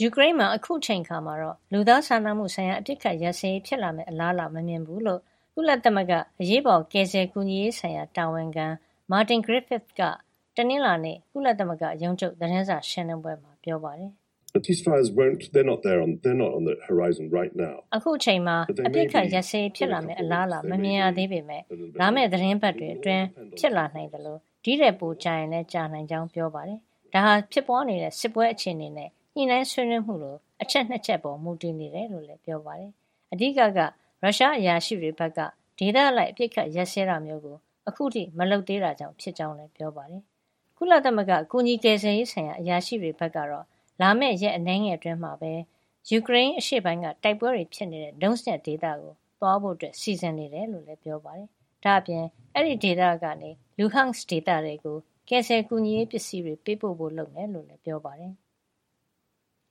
ယူကရိန်းမှာ အခုအချိန်အခါမှာတော့ လူသားစာနာမှုဆိုင်ရာ အပစ်အခတ်ရပ်စဲရေး ဖြစ်လာမယ့် အလားအလာ မမြင်ဘူးလို့ ကုလသမဂ္ဂ အရေးပေါ် ကယ်ဆယ်ကူညီရေးဆိုင်ရာ တာဝန်ခံ Martin Griffiths က တနင်္လာနေ့ ကုလသမဂ္ဂရုံးချုပ် သတင်းစာရှင်းလင်းပွဲမှာ ပြောပါတယ်။“အခုအချိန်မှာ အပစ်အခတ်ရပ်စဲရေး ဖြစ်လာမယ့် အလားအလာ မမြင်ရသေးပေမယ့် လာမယ့် သီတင်းပတ်တွေအတွင်း ဖြစ်လာနိုင်သလို ဒီထက်ပိုကြာရင်လည်း ကြာနိုင်ကြောင်း ပြောပါတယ်။ဒါဟာ ဖြစ်ပွားနေတဲ့ စစ်ပွဲအခြေအနေနဲ့ ညှိနှိုင်းဆွေးနွေးမှုလိုအချက်၂ချက်ပေါ်မူတည်နေတယ်လို့လည်းပြောပါတယ်။အဓိကကရုရှားအရာရှိတွေဘက်ကဒေသအလိုက်အပစ်အခတ်ရပ်စဲတာမျိုးကိုအခုထိမလုပ်သေးတာကြောင့်ဖြစ်ကြောင်းလည်းပြောပါတယ်။ကုလသမဂ္ဂကူညီကယ်ဆယ်ရေးဆိုင်ရာအရာရှိတွေဘက်ကတော့လာမယ့်ရက်အနည်းငယ်အတွင်းမှာပဲယူကရိန်းအရှေ့ပိုင်းကတိုက်ပွဲတွေဖြစ်နေတဲ့ Donetsk ဒေသကိုသွားဖို့စီစဉ်နေတယ်လို့လည်းပြောပါတယ်။ဒါ့အပြင်အဲဒီဒေသကနေ Luhansk ဒေသထဲကိုကယ်ဆယ်ကူညီရေးပစ္စည်းတွေပေးပို့ဖို့လုပ်မှာဖြစ်ကြောင်းလည်းပြောပါတယ်။